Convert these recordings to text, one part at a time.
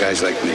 guys like me.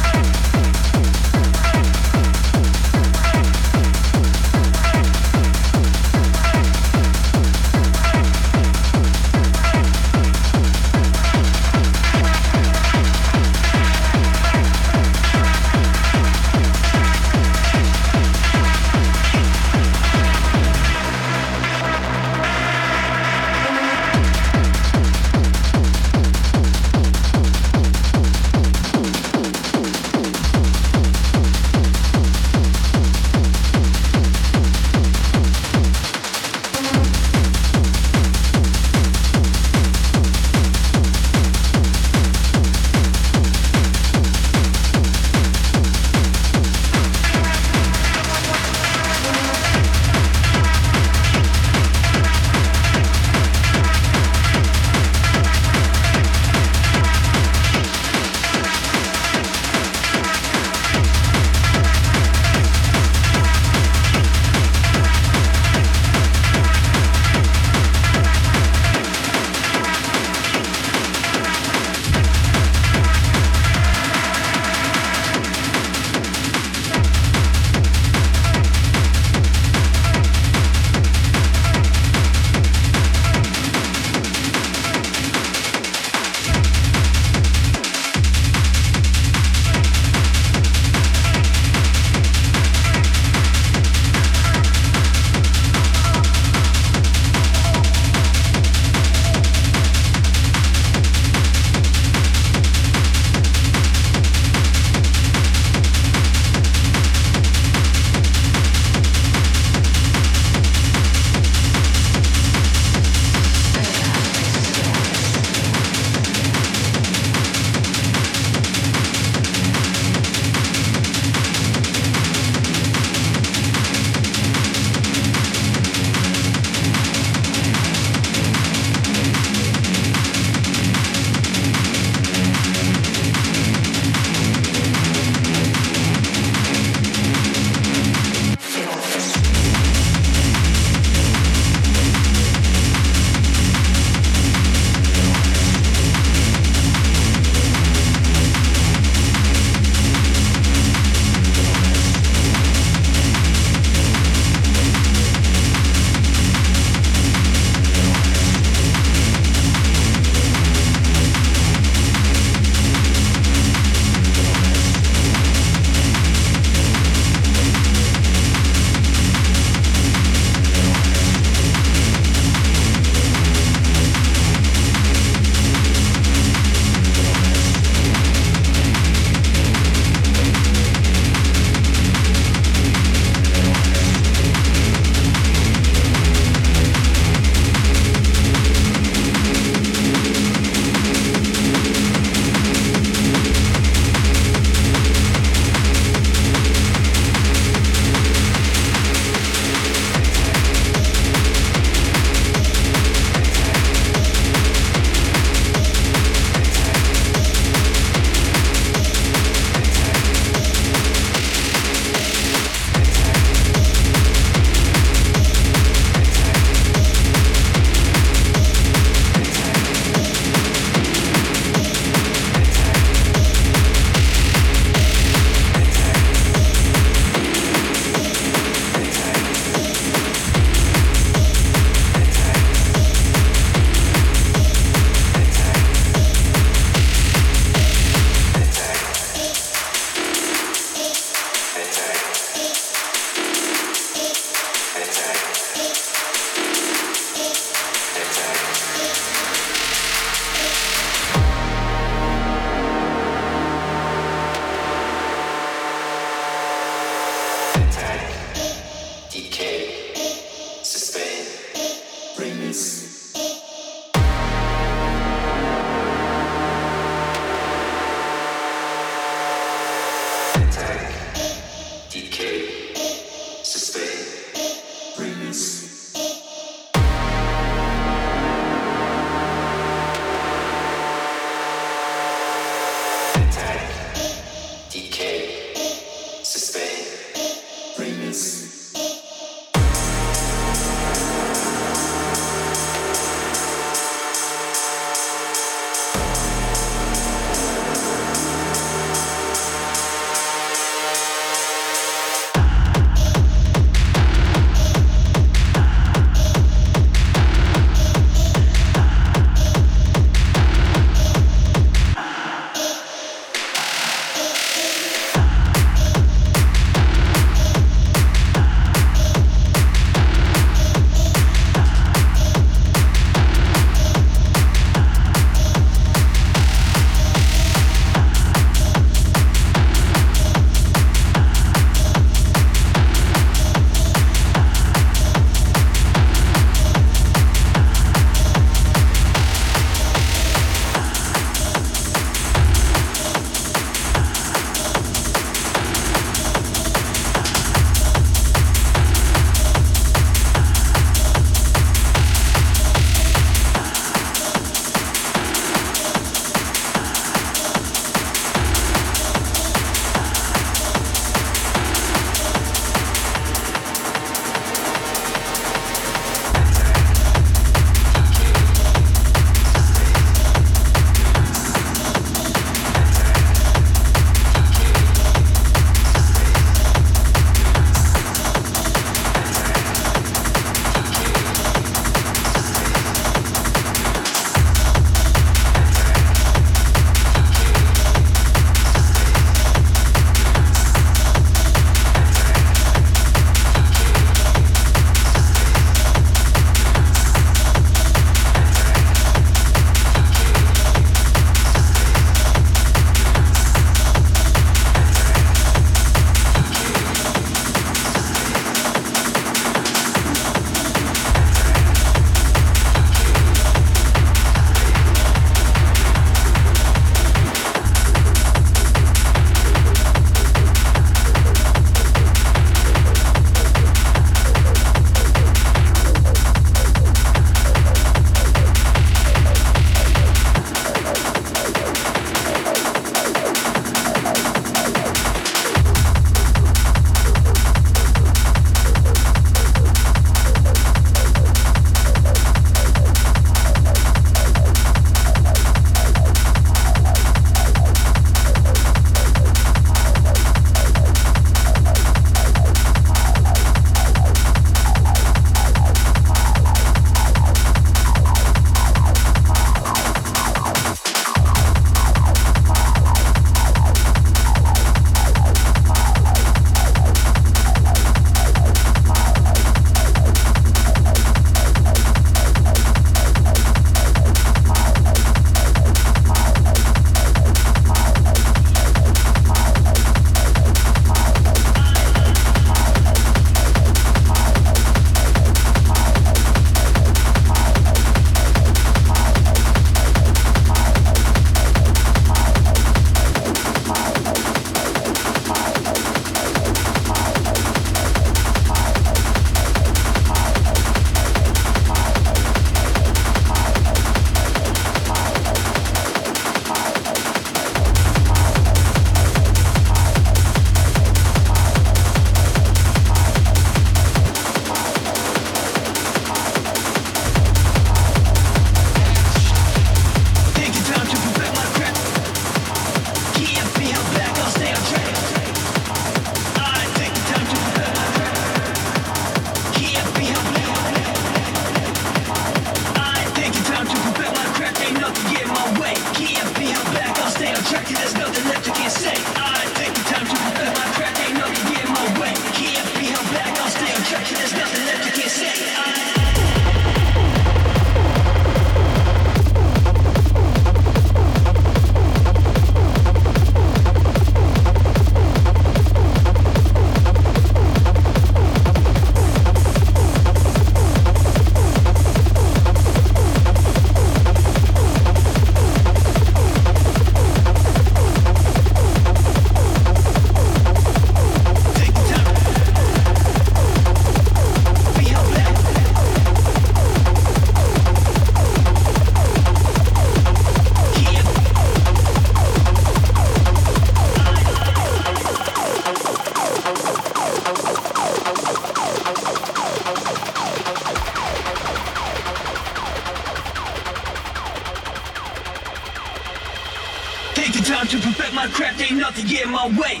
My way.